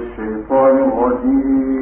الشيطان الرجيم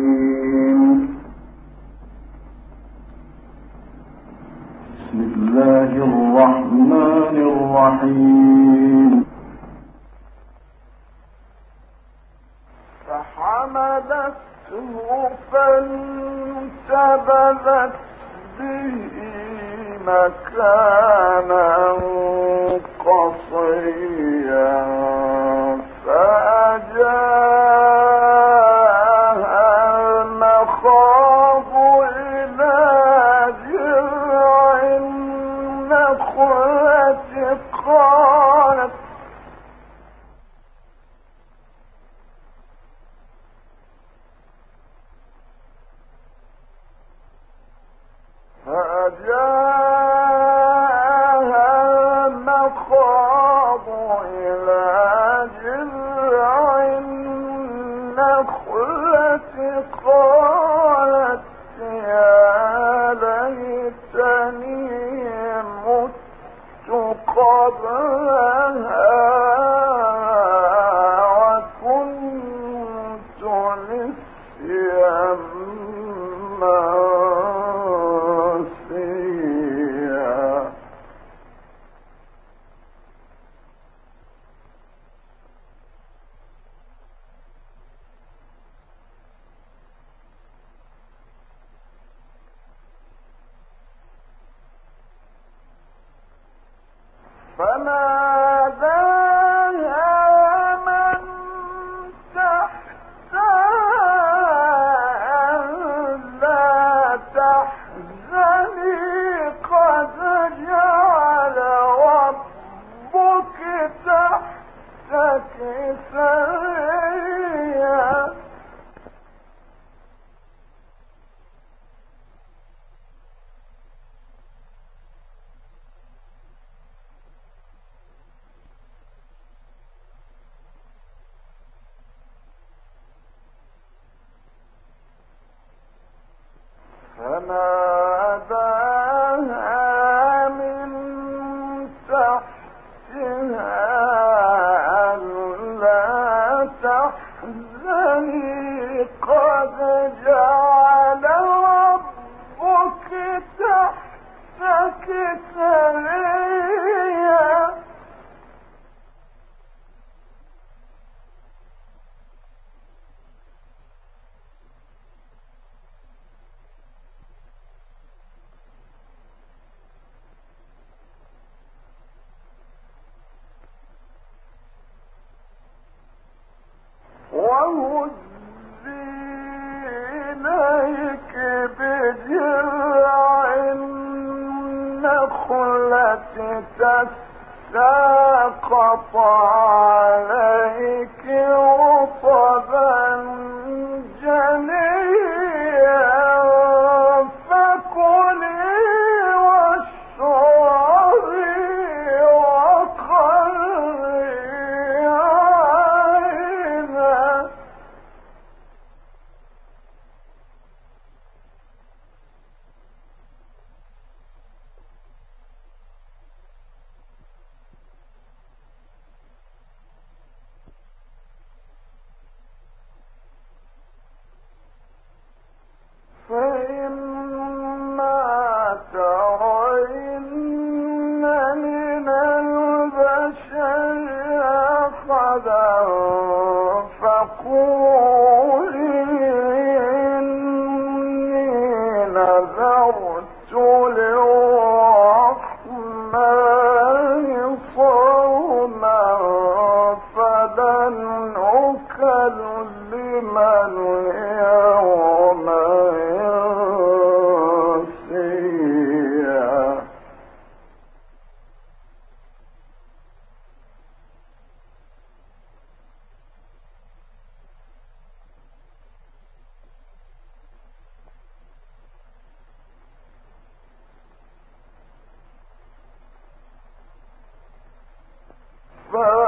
فأجاها المخاض إلى فناداها عليك رطبا the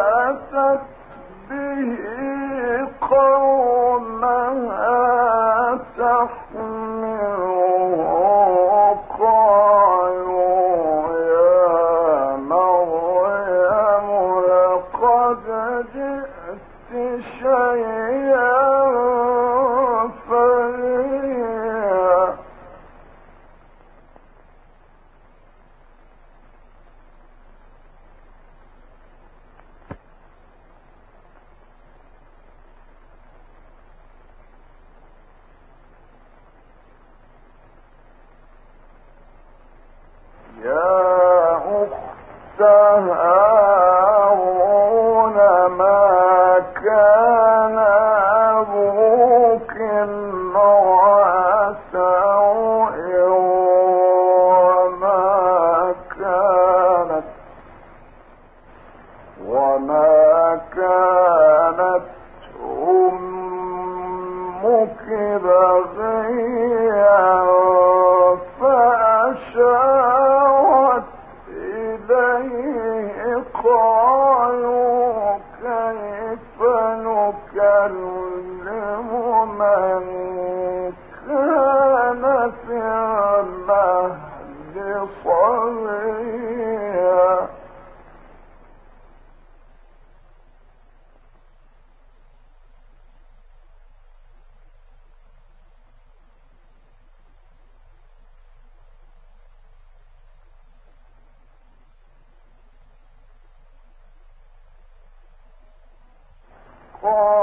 for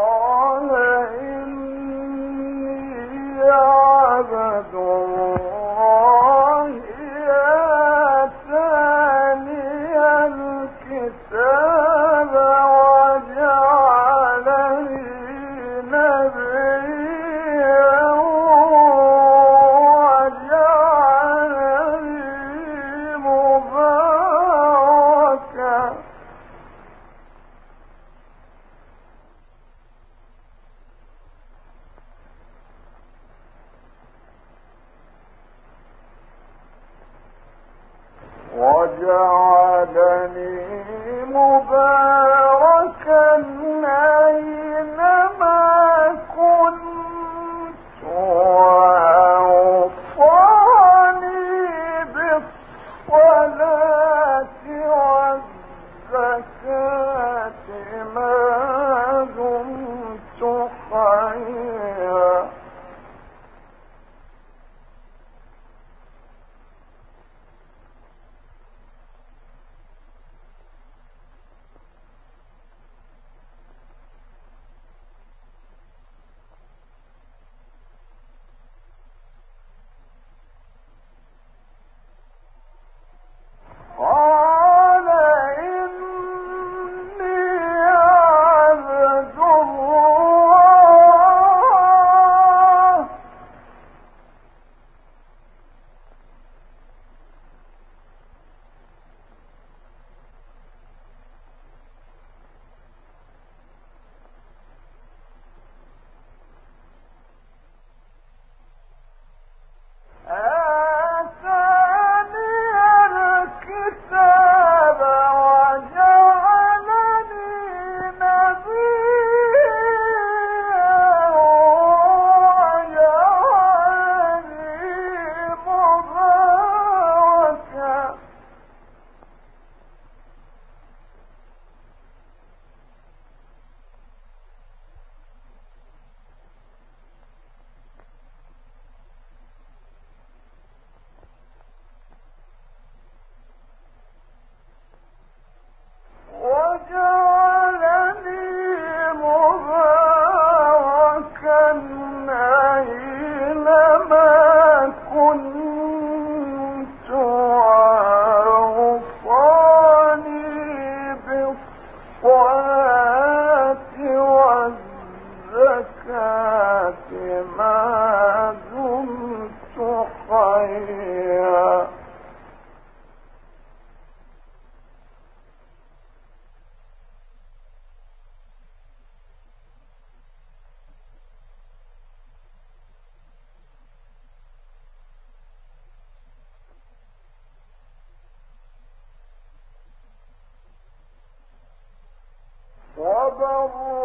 صبروا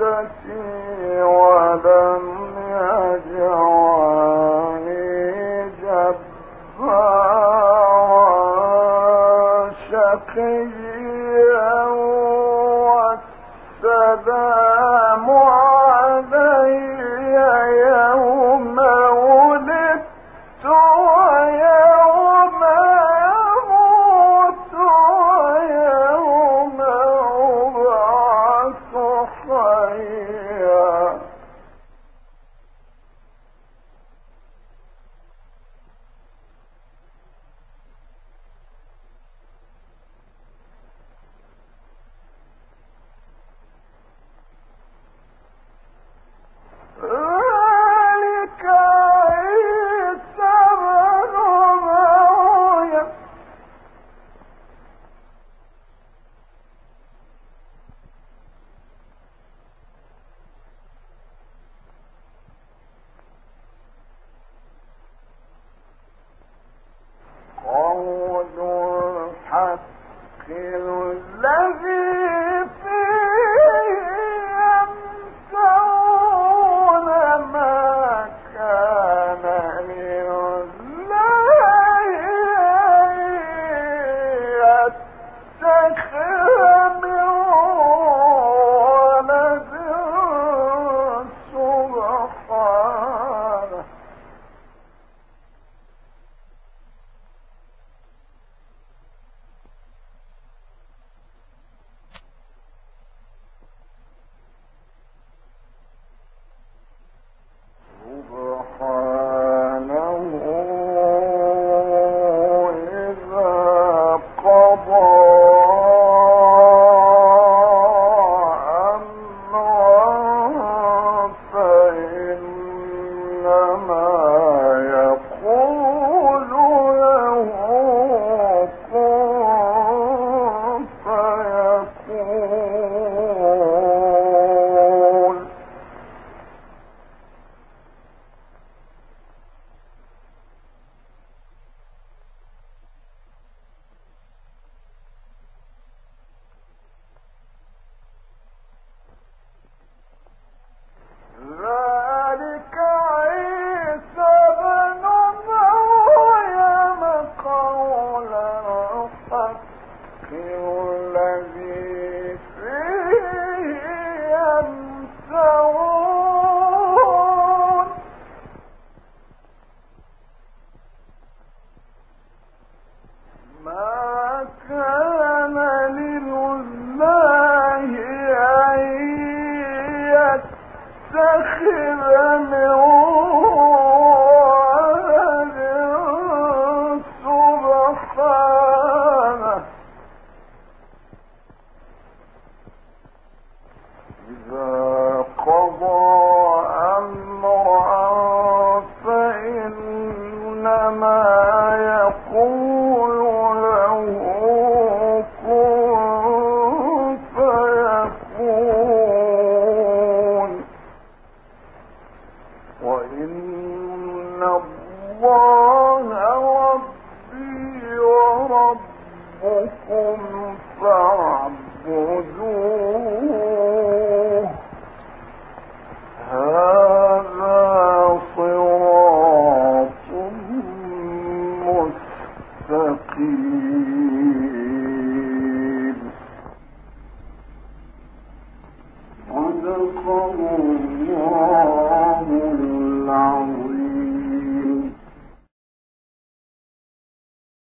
بوالدتي إذا قضى